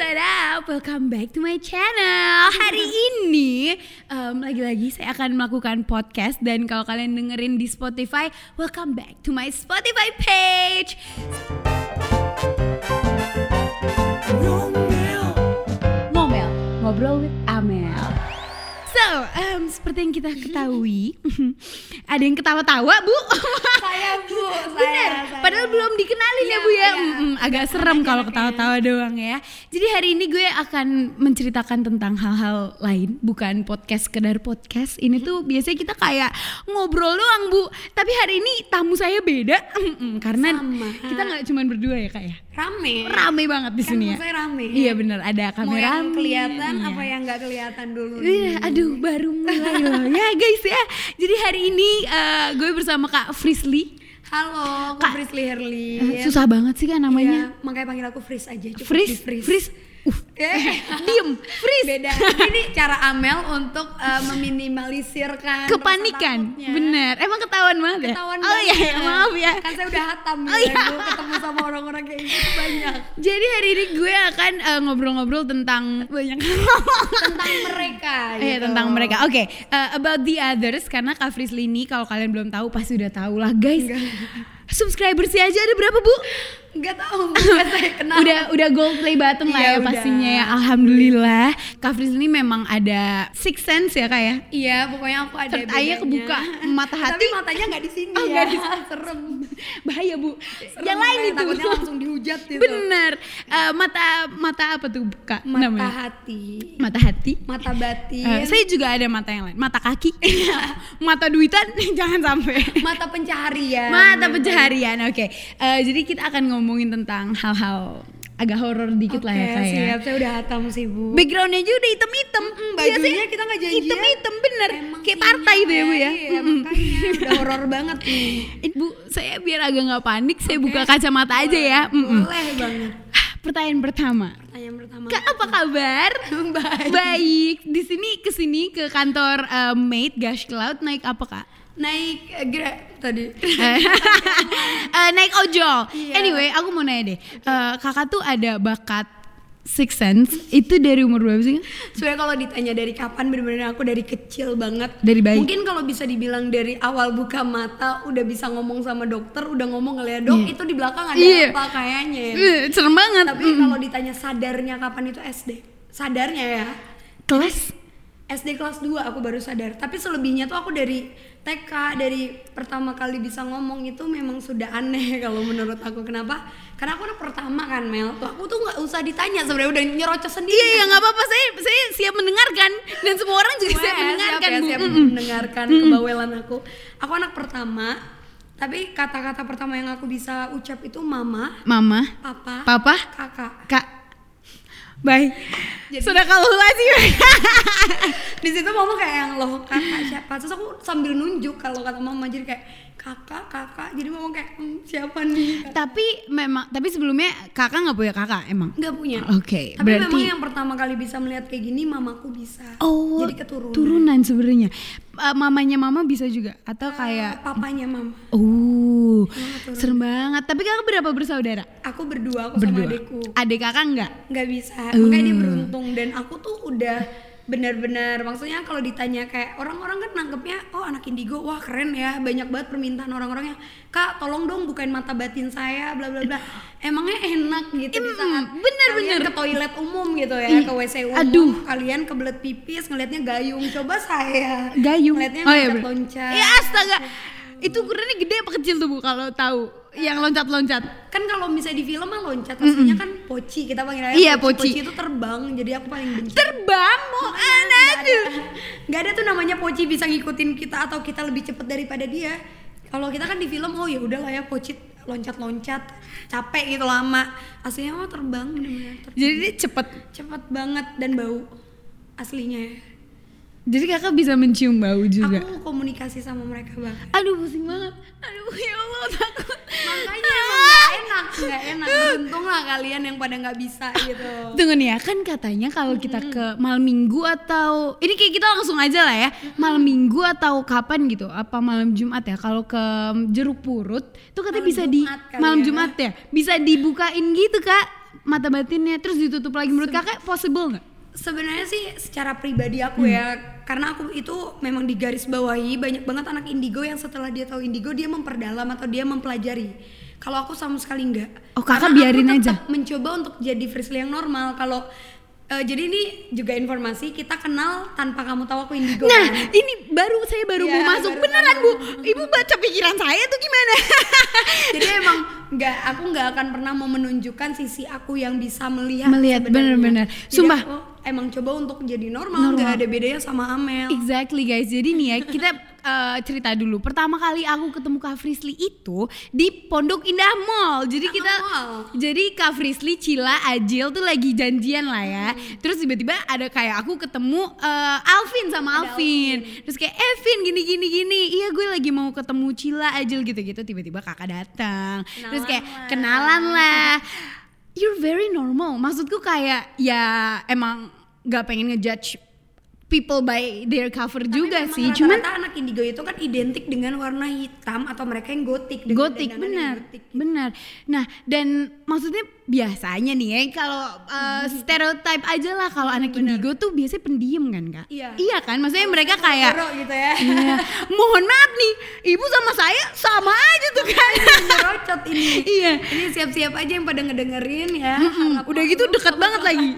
what up? Welcome back to my channel. Hari ini em, lagi-lagi saya akan melakukan podcast dan kalau kalian dengerin di Spotify, welcome back to my Spotify page. Ngomel, ngobrol with seperti yang kita ketahui, ada yang ketawa-tawa, Bu. Saya bu, Bener, padahal belum dikenalin ya Iya, Bu ya. iya. Mm-mm, agak serem kalau ketawa-tawa doang ya. Jadi hari ini gue akan menceritakan tentang hal-hal lain, bukan podcast sekedar podcast. Ini tuh biasanya kita kayak ngobrol doang Bu. Tapi hari ini tamu saya beda, karena Sama. kita nggak cuma berdua ya kak ya. Rame. Rame banget di Kan sini ya. rame. Iya bener, ada Mau kamera. yang kelihatan iya. apa yang nggak kelihatan dulu? Iya, aduh baru mulai loh ya guys ya. Jadi hari ini eh, gue bersama Kak Frisly. Halo, aku Kak- Frisly Herli. Eh, Susah banget sih kan namanya. Iya, makanya panggil aku Fris aja. Cukup Fris, di Fris. Uh, Eh, diem, Fris. Beda. Ini cara Amel untuk eh, meminimalisirkan Kepanikan, bener. Emang ketahuan banget ya? Ketahuan oh banget. iya, iya, maaf ya. Kan saya udah hatam Oh, ya, iya. Ketemu sama orang-orang kayak gitu banyak. Jadi hari ini gue akan eh, ngobrol-ngobrol tentang banyak Tentang mereka Eh, gitu. tentang mereka. Oke, eh, about the others karena Kak Frisly ini kalau kalian belum tahu pasti udah tahu lah guys. Subscribersnya aja ada berapa bu? Enggak tahu, saya kenal. udah udah gold play button lah Iya, ya udah. pastinya ya. Alhamdulillah. Kak ini memang ada six sense ya kak ya. Iya, pokoknya aku ada Third bedanya. kebuka, mata hati. Tapi matanya nggak di sini Oh, ya. nggak di Serem. Bahaya bu. Serem, Yang lain itu. Takutnya langsung dihujat gitu. Bener. Eh, mata mata apa tuh kak? Mata namanya? hati, Mata hati. mata batin, Eh, saya juga ada mata yang lain. Mata kaki. mata duitan jangan sampai. mata pencaharian. Mata pencaharian. Oke. Eh, jadi kita akan ngomongin tentang hal-hal agak horor dikit lah ya Oke, kak ya. siap. Saya udah hatam sih, Bu. Backgroundnya juga udah hitam-hitam. Mm, bajunya kita nggak janjian. Hitam-hitam bener. Emang Kayak iya, partai itu ya bu ya. Iya, udah horor banget nih. Ibu, saya biar agak nggak panik, saya buka kacamata aja ya. Mm-mm. Boleh banget. Pertanyaan pertama. Pertanyaan pertama. Kak, apa kabar? Baik. Baik. Di sini ke sini ke kantor eh, Mate Gash Cloud naik apa kak? Naik eh, gra tadi. Eh, naik ojol. Iya. Anyway, aku mau nanya deh. Eh, kakak tuh ada bakat six sense itu dari umur berapa sih? Sebenarnya kalau ditanya dari kapan bener-bener aku dari kecil banget. Dari bayi. Mungkin kalau bisa dibilang dari awal buka mata udah bisa ngomong sama dokter, udah ngomong ya dok Iya. itu di belakang ada Iya. apa kayaknya. ya?" Eh, serem banget. Tapi kalau ditanya sadarnya kapan itu SD. Sadarnya ya. kelas SD kelas 2 aku baru sadar. Tapi selebihnya tuh aku dari TK dari pertama kali bisa ngomong itu memang sudah aneh kalau menurut aku. Kenapa? Karena aku anak pertama kan Mel. Tuh aku tuh nggak usah ditanya sebenarnya udah nyerocos sendiri. Iya, iya nggak apa-apa. Saya saya siap mendengarkan dan semua orang juga siap mendengarkan. siap, ya, siap mendengarkan kebawelan aku. Aku anak pertama, tapi kata-kata pertama yang aku bisa ucap itu mama, Mama, papa, papa, kakak. kak. Baik. Jadi- Sudah kalau sih. Di situ mama kayak yang loh kakak siapa? Terus aku sambil nunjuk kalau kata mama jadi kayak kakak kakak. Jadi mama kayak "Hmm, siapa nih? tapi memang tapi sebelumnya kakak nggak punya kakak emang. Nggak punya. Oke, Tapi berarti memang yang pertama kali bisa melihat kayak gini mamaku bisa. Oh, Jadi keturunan. turunan sebenarnya. Eh, mamanya mama bisa juga atau kayak papanya mama. Oh, serem banget. Tapi kakak berapa bersaudara? Aku berdua aku sama adikku. Adik kakak nggak? nggak bisa Uh. makanya dia beruntung dan aku tuh udah benar-benar. Maksudnya kalau ditanya kayak orang-orang kan nangkepnya oh anak indigo wah keren ya. Banyak banget permintaan orang-orangnya. Kak tolong dong bukain mata batin saya bla bla bla. Emangnya enak gitu di saat bener, kalian bener. ke toilet umum gitu ya ke wc umum aduh. kalian kebelet pipis ngelihatnya gayung. Coba saya. Gayung. ngelihatnya Oh, iya, loncat. Ya astaga. Itu ukurannya gede apa kecil tuh Bu kalau tahu yang loncat-loncat? kan kalau misalnya di film mah loncat aslinya kan poci kita panggil aja Iya, poci. poci. poci itu terbang jadi aku paling benci Terbang mau anak tuh. nggak ada tuh namanya poci bisa ngikutin kita atau kita lebih cepet daripada dia kalau kita kan di film oh ya udah lah ya poci loncat-loncat capek gitu lama aslinya mah terbang bener-bener ter- Jadi cepet. cepet banget dan bau aslinya Jadi kakak bisa mencium bau juga. aku komunikasi sama mereka banget Aduh pusing banget. Aduh ya Allah takut. makanya emang nggak enak nggak enak beruntung lah kalian yang pada nggak bisa gitu Tunggu nih ya, kan katanya kalau kita ke malam minggu atau ini kayak kita langsung aja lah ya, malam minggu atau kapan gitu, apa malam Jumat ya? Kalau ke jeruk purut, tuh katanya Malam bisa di Jumat kali malam ya. Jumat ya, bisa dibukain gitu kak. mata batinnya terus ditutup lagi menurut kakak possible nggak sebenarnya sih secara pribadi aku ya karena aku itu memang digaris bawahi banyak banget anak indigo yang setelah dia tahu indigo dia memperdalam atau dia mempelajari kalau aku sama sekali enggak Oh, kakak Karena biarin aku aja? mencoba untuk jadi Frisly yang normal kalau eh, jadi ini juga informasi kita kenal tanpa kamu tahu aku indigo Nah, kan? ini baru saya baru Iya, mau masuk baru beneran bu. Ibu baca pikiran saya tuh gimana? jadi emang nggak aku nggak akan pernah mau menunjukkan sisi aku yang bisa melihat Melihat, bener-bener. Sumpah. aku emang coba untuk jadi normal nggak ada bedanya sama Amel exactly guys. Jadi nih ya kita eh, cerita dulu. Pertama kali aku ketemu Kak Frisly itu di Pondok Indah Mall. Jadi kita, Mall. jadi Kak Frisly, Cila, Ajil tuh lagi janjian lah ya. Terus tiba-tiba ada kayak aku ketemu eh, Alvin sama Alvin. Terus kayak Evin gini gini gini. Iya gue lagi mau ketemu Cila, Ajil gitu-gitu. Tiba-tiba kakak datang. Terus kayak kenalan lah. You're very normal. Maksudku kayak ya emang nggak pengen ngejudge people by their cover juga Memang sih. Cuman rata-rata anak indigo itu kan identik dengan warna hitam atau mereka yang gotik gotik benar gotik gitu. benar. Nah dan maksudnya biasanya nih ya kalau uh, stereotype aja lah kalau anak indigo tuh biasanya pendiam kan kak? Iya. kan? Maksudnya mereka kayak gitu ya. Iya. mohon maaf nih ibu sama saya sama aja tuh kan Nyerocot ini. Iya. Ini siap-siap aja yang pada ngedengerin ya. Mm-mm, Harap udah gitu dekat sama banget lagi.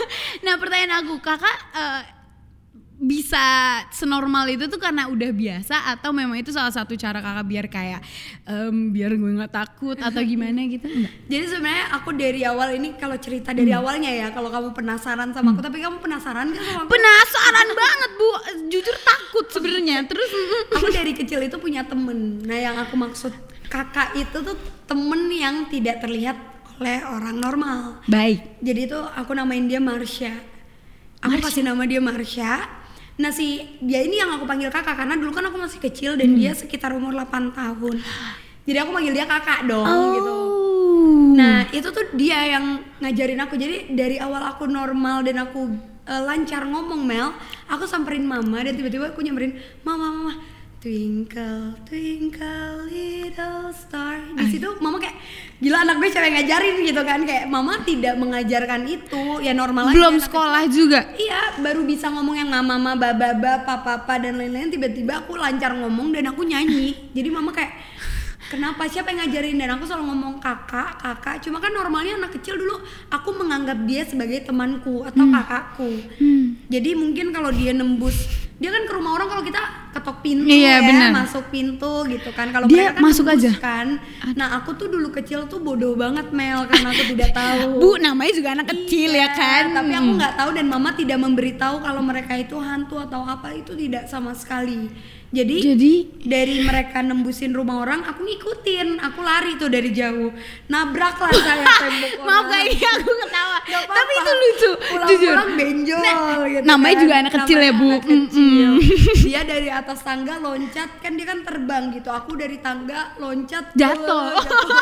nah pertanyaan aku kakak uh, bisa senormal itu tuh karena udah biasa atau memang itu salah satu cara kakak biar kayak em, biar gue nggak takut atau gimana gitu enggak Jadi sebenarnya aku dari awal ini kalau cerita dari Hmm. awalnya ya kalau kamu penasaran sama aku tapi kamu penasaran gak sama aku? penasaran banget bu jujur takut sebenarnya terus mm, Aku dari kecil itu punya temen. Nah yang aku maksud kakak itu tuh temen yang tidak terlihat oleh orang normal. baik Jadi itu aku namain dia Marsha. Aku kasih nama dia Marsha. Nah si dia ini yang aku panggil kakak karena dulu kan aku masih kecil dan dia sekitar umur 8 tahun. Jadi aku panggil dia kakak dong gitu. oh Nah itu tuh dia yang ngajarin aku. Jadi dari awal aku normal dan aku eh, lancar ngomong Mel, aku samperin mama dan tiba-tiba aku nyamperin mama mama twinkle twinkle little star. Di situ mama kayak gila anak gue cewek ngajarin gitu kan kayak mama tidak mengajarkan itu ya normal aja belum sekolah juga Iya, baru bisa ngomong yang mama, mama, baba, bapa, papa dan lain-lain. Tiba-tiba aku lancar ngomong dan aku nyanyi. Jadi mama kayak, kenapa siapa yang ngajarin? Dan aku selalu ngomong kakak, kakak. Cuma kan normalnya anak kecil dulu aku menganggap dia sebagai temanku atau kakakku. Hmm. Jadi mungkin kalau dia nembus, dia kan ke rumah orang kalau kita ketok pintu Iya, ya, benar. masuk pintu gitu kan. Kalau Dia mereka kan masuk aja? kan. Nah aku tuh dulu kecil tuh bodoh banget Mel karena aku tidak tahu. bu namanya juga anak kecil ya Iya, kan Tapi aku nggak tahu dan mama tidak memberitahu kalau mereka itu hantu atau apa itu tidak sama sekali. Jadi, jadi dari mereka nembusin rumah orang, aku ngikutin, aku lari tuh dari jauh, nabrak lah saya tembok maaf orang. kayak ini aku ketawa Nggak apa-apa. tapi itu lucu jujur Pulang-pulang benjol gitu namanya kan. juga anak kecil ya, Namanya Bu. anak kecil. Mm-mm. Dia dari atas tangga loncat, kan dia kan terbang gitu. Aku dari tangga loncat Jatuh. gitu.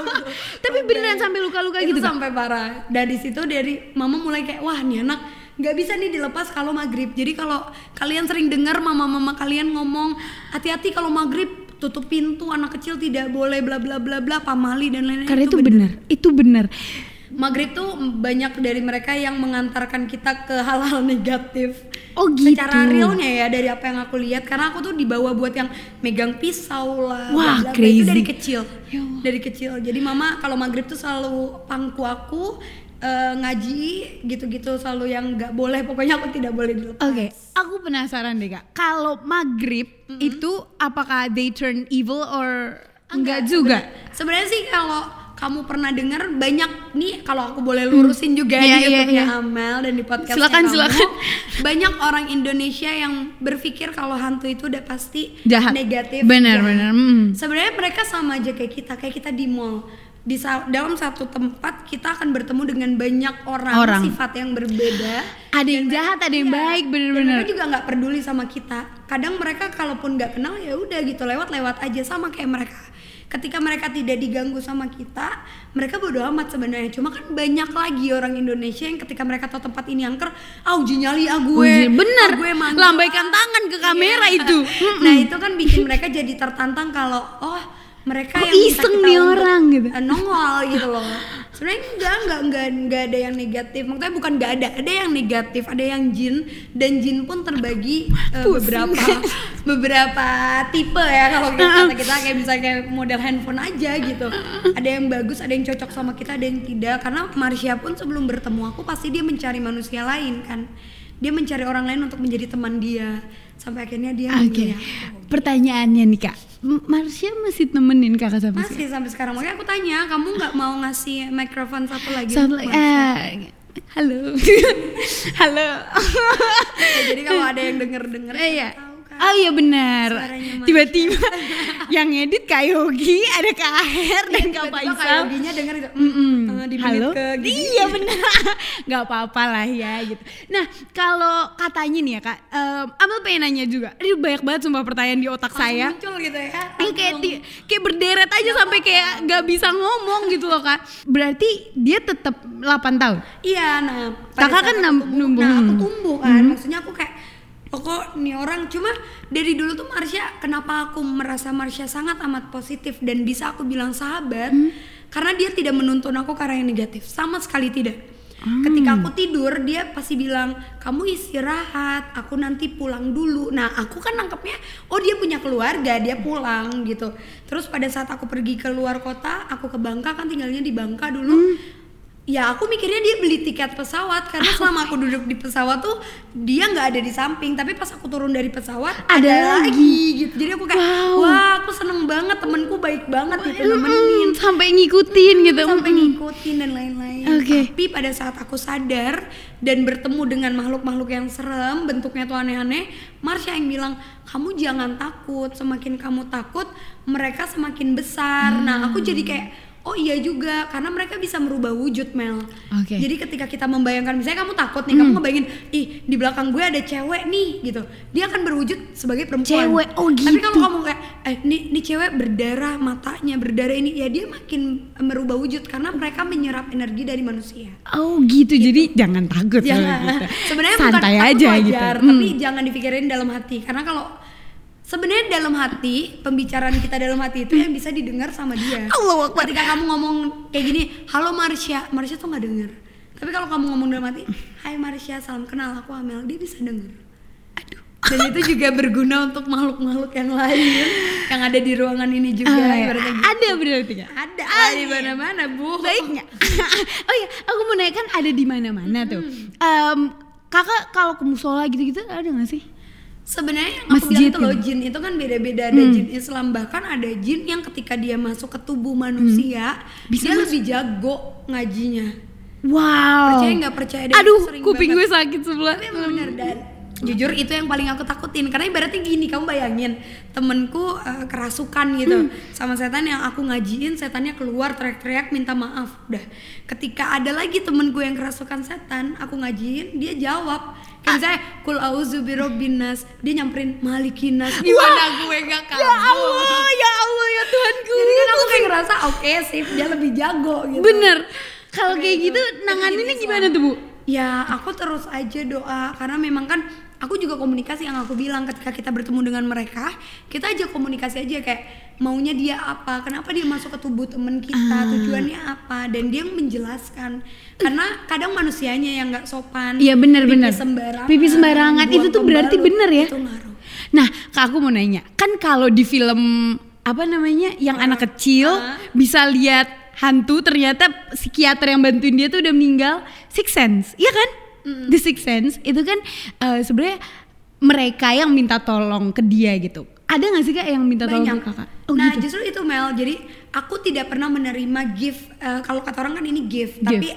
tapi beneran sampai luka-luka itu gitu sampai parah dan di situ dari mama mulai kayak wah nih anak nggak bisa nih dilepas kalau maghrib. Jadi kalau kalian sering dengar mama-mama kalian ngomong hati-hati kalau maghrib tutup pintu anak kecil tidak boleh bla bla bla bla pamali dan lain-lain. Karena itu benar. itu benar. Maghrib tuh banyak dari mereka yang mengantarkan kita ke hal-hal negatif. Oh gitu. secara realnya ya dari apa yang aku lihat. Karena aku tuh dibawa buat yang megang pisau lah Wah, bla, bla, bla. crazy. itu dari kecil. Ya Allah. dari kecil. Jadi mama kalau maghrib tuh selalu pangku aku eh, ngaji gitu-gitu selalu yang nggak boleh pokoknya aku tidak boleh dilepas Oke, aku penasaran deh kak. Kalau maghrib itu apakah they turn evil or enggak, juga? sebenarnya sih kalau kamu pernah dengar banyak nih kalau aku boleh lurusin juga Iya, di iya, YouTube-nya iya. Amel dan di podcast Silakan, silakan. banyak orang Indonesia yang berpikir kalau hantu itu udah pasti Jahat. negatif Benar, jahat. benar. Mm. sebenarnya mereka sama aja kayak kita kayak kita di mall di dalam satu tempat kita akan bertemu dengan banyak orang, Orang. sifat yang berbeda Ada yang jahat, ada yang Iya. baik, Dan bener-bener. mereka juga nggak peduli sama kita kadang mereka kalaupun nggak kenal ya udah gitu lewat lewat aja sama kayak mereka ketika mereka tidak diganggu sama kita mereka bodo amat sebenarnya cuma kan banyak lagi orang Indonesia yang ketika mereka tahu tempat ini angker ah uji nyali ah gue Uji- bener. ah, gue Lambaikan ah." tangan ke kamera Iya. itu. nah itu kan bikin mereka jadi tertantang kalau oh mereka Kok yang iseng nih orang gitu. eh, nongol gitu loh. Sebenarnya enggak enggak enggak enggak ada yang negatif. Maksudnya bukan enggak ada ada yang negatif ada yang jin dan jin pun terbagi eh, beberapa beberapa tipe ya kalau kita kita kayak bisa kayak model handphone aja gitu. Ada yang bagus ada yang cocok sama kita ada yang tidak. Karena Marsha pun sebelum bertemu aku pasti dia mencari manusia lain kan. Dia mencari orang lain untuk menjadi teman dia. Sampai akhirnya dia memilih aku. Pertanyaannya nih kak, Marsha masih temenin kakak sampai sekarang? masih sampai sekarang makanya aku tanya kamu nggak mau ngasih mikrofon satu lagi Satu lagi- eh, halo, halo. Ya, jadi kalau ada yang denger denger Eh, iya. Oh iya benar. Tiba-tiba yang edit Kak Yogi, ada Kak Aher dan Kak Faisal. kayak Yoginya denger gitu Mm-mm. eh, di Halo? ke gini. Iya benar. Gak apa-apa lah ya gitu. Nah kalau katanya nih ya kak, um, Amel pengen nanya juga. Aduh banyak banget sumpah pertanyaan di otak Langsung saya. muncul gitu ya Ini kayak kayak berderet aja sampai kayak gak bisa ngomong gitu loh kak. Berarti dia tetap 8 tahun. Iya, nah Kakak kan tumbuh, numbuh. Nah, aku Hmm. tumbuh kan. Maksudnya aku kayak pokok nih orang cuma dari dulu tuh Marsha kenapa aku merasa Marsha sangat amat positif dan bisa aku bilang sahabat Hmm. karena dia tidak menuntun aku ke arah yang negatif sama sekali tidak. Hmm. Ketika aku tidur dia pasti bilang kamu istirahat, aku nanti pulang dulu. Nah aku kan nangkepnya oh dia punya keluarga dia pulang gitu. Terus pada saat aku pergi ke luar kota, aku ke Bangka kan tinggalnya di Bangka dulu. Hmm. Ya aku mikirnya dia beli tiket pesawat karena selama aku duduk di pesawat tuh dia nggak ada di samping tapi pas aku turun dari pesawat Ada lagi. gitu jadi aku kayak Wow. wah aku seneng banget temenku baik banget gitu nemenin Mm, sampai ngikutin gitu. sampai Mm. ngikutin dan lain-lain Oke. tapi pada saat aku sadar dan bertemu dengan makhluk-makhluk yang serem bentuknya tuh aneh-aneh Marsha yang bilang kamu jangan takut semakin kamu takut mereka semakin besar nah aku jadi kayak oh iya juga karena mereka bisa merubah wujud Mel Oke. jadi ketika kita membayangkan misalnya kamu takut nih kamu ngebayangin ih di belakang gue ada cewek nih gitu dia akan berwujud sebagai perempuan Cewek, oh tapi gitu. kalau kamu kayak eh nih, nih cewek berdarah matanya berdarah ini ya dia makin merubah wujud karena mereka menyerap energi dari manusia Oh gitu, jadi jangan takut jangan gitu. sebenarnya santai bukan takut aja wajar, gitu. tapi Hmm. jangan dipikirin dalam hati karena kalau sebenarnya dalam hati pembicaraan kita dalam hati itu yang bisa didengar sama dia Allahu Akbar. ketika kamu ngomong kayak gini halo Marsha Marsha tuh nggak denger tapi kalau kamu ngomong dalam hati Hai Marsha salam kenal aku Amel dia bisa denger Aduh. dan itu juga berguna untuk makhluk-makhluk yang lain yang ada di ruangan ini juga Ah, ya. ibaratnya gitu. Ada berarti nggak? ada Ah, di iya. mana-mana bu Baik nggak? oh iya, aku mau nanya kan ada di mana-mana tuh. Em, kakak kalau ke musola gitu-gitu ada nggak sih? Sebenarnya yang aku Masjid bilang itu loh gitu. jin itu kan beda-beda ada jin Islam bahkan ada jin yang ketika dia masuk ke tubuh manusia Bisa dia masuk. lebih jago ngajinya Wow. percaya nggak percaya deh, Aduh, kuping banget. gue sakit sebelah. tapi bener dan jujur itu yang paling aku takutin. Karena ibaratnya gini kamu bayangin temenku eh, kerasukan gitu. Hmm. sama setan yang aku ngajiin setannya keluar teriak-teriak minta maaf. Udah. Ketika ada lagi temenku yang kerasukan setan aku ngajiin dia jawab. Kayak misalnya kul auzu birobbinas dia nyamperin malikinas gimana gue gak kabur Ya Allah, ya Allah ya Tuhanku. jadi kan aku kayak ngerasa oke sih dia lebih jago gitu. Bener. Kalau kayak itu. gitu Itu nanganinnya jenis gimana tuh bu? Ya aku terus aja doa. Karena memang kan aku juga komunikasi yang aku bilang ketika kita bertemu dengan mereka kita aja komunikasi aja kayak maunya dia apa kenapa dia masuk ke tubuh temen kita Ah. tujuannya apa dan dia menjelaskan karena kadang manusianya yang nggak sopan Iya bener pipi bener. sembarangan Pipi sembarangan itu tuh berarti bener ya. itu ngaruh Nah, kak aku mau nanya, kan kalau di film apa namanya yang anak kecil Ah. bisa lihat hantu ternyata psikiater yang bantuin dia tuh udah meninggal, Six Sense, iya kan? The Six Sense itu kan eh, sebenarnya mereka yang minta tolong ke dia gitu. Ada nggak sih kak yang minta tolong banyak ke kakak? Oh nah gitu. justru itu Mel jadi aku tidak pernah menerima gift eh, kalau kata orang kan ini gift, Gift. tapi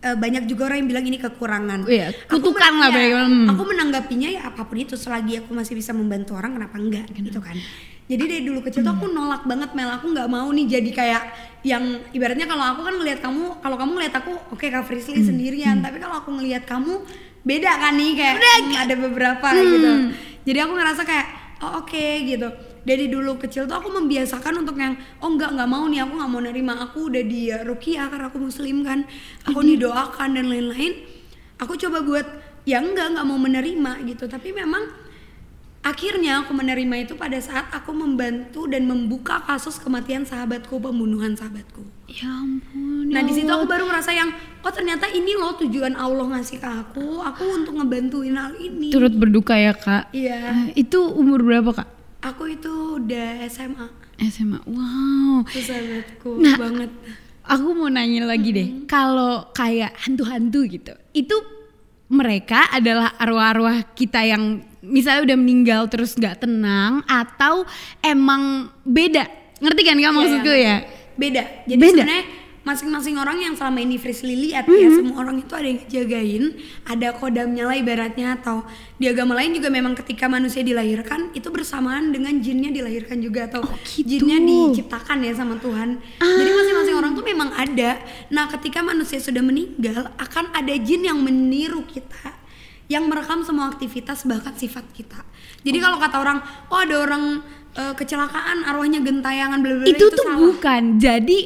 eh, banyak juga orang yang bilang ini kekurangan Iya, Aku kutukan men- lah, ya, aku menanggapinya ya apa pun itu selagi aku masih bisa membantu orang kenapa enggak gitu kan jadi dari dulu kecil tuh aku nolak banget Mel. Aku nggak mau nih jadi kayak yang ibaratnya kalau aku kan ngelihat kamu kalau kamu ngelihat aku oke Kak Frisly sendirian. Tapi kalau aku ngelihat kamu beda kan nih kayak hmm, ada beberapa gitu. Jadi aku ngerasa kayak oh oke gitu. Dari dulu kecil tuh aku membiasakan untuk yang oh enggak nggak mau nih aku nggak mau nerima. Aku udah di rukiah karena aku muslim kan. Aku didoakan dan lain-lain. Aku coba buat ya enggak nggak mau menerima gitu. Tapi memang akhirnya aku menerima itu pada saat aku membantu dan membuka kasus kematian sahabatku pembunuhan sahabatku Ya ampun. nah ya di situ aku baru ngerasa yang oh ternyata ini loh tujuan Allah ngasih ke aku aku untuk ngebantuin hal ini turut berduka ya kak. iya Eh, Itu umur berapa kak? aku itu udah SMA SMA. Wow. itu sahabatku Nah, banget Aku mau nanya lagi deh, kalau kayak hantu-hantu gitu, itu mereka adalah arwah-arwah kita yang misalnya udah meninggal terus nggak tenang atau emang beda? Ngerti kan kamu maksudku ya? beda jadi Beda. sebenarnya masing-masing orang yang selama ini Frisly lihat ya semua orang itu ada yang jagain ada kodamnya lah ibaratnya atau di agama lain juga memang ketika manusia dilahirkan itu bersamaan dengan jinnya dilahirkan juga atau gitu. jinnya diciptakan ya sama Tuhan. Jadi masing-masing orang tuh memang ada. Nah ketika manusia sudah meninggal akan ada jin yang meniru kita yang merekam semua aktivitas bahkan sifat kita. Jadi kalau kata orang oh ada orang eh, kecelakaan arwahnya gentayangan bla bla bla, itu, tuh salah. bukan, jadi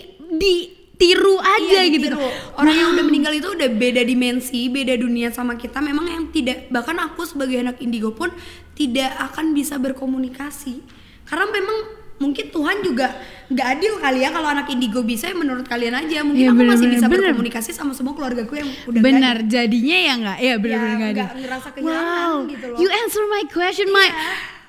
ditiru aja Iya, gitu. ditiru. Orang yang udah meninggal itu udah beda dimensi, beda dunia sama kita. Memang yang tidak bahkan aku sebagai anak indigo pun tidak akan bisa berkomunikasi. Karena memang mungkin Tuhan juga nggak adil kali ya kalau anak indigo bisa ya menurut kalian aja. Mungkin Iya, aku bener, masih bisa bener. berkomunikasi sama semua keluargaku yang udah Benar, jadinya ya nggak, ya benar-benar Ya, nggak ada. ngerasa kehilangan wow, gitu loh. you answer my question, my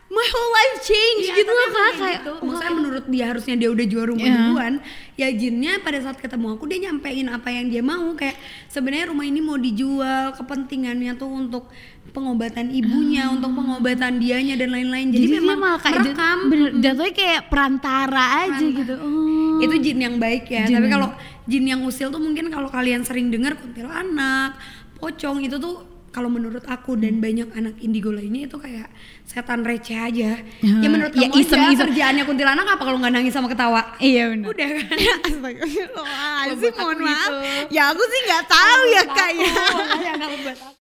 my whole life change Iya, gitu loh kak kayak gitu. Maksudnya menurut dia harusnya dia udah juara rumah Iya. duluan. Ya jinnya pada saat ketemu aku dia nyampein apa yang dia mau kayak sebenarnya rumah ini mau dijual, kepentingannya tuh untuk pengobatan ibunya, untuk pengobatan dianya dan lain-lain. Jadi, dia memang malah kayak merekam. bener, jatuhnya kayak perantara aja gitu. Oh. Itu jin yang baik ya. Jin Tapi kalau jin yang usil tuh mungkin kalau kalian sering dengar kuntilanak, pocong itu tuh kalau menurut aku dan banyak anak indigo lainnya itu kayak setan receh aja. Ya, ya menurut ya kamu iseng-iseng. aja kerjaannya kuntilanak apa kalau nggak nangis sama ketawa? Iya benar. Udah kan. Kalau buat mohon maaf. gitu. Ya aku sih nggak tahu ya kak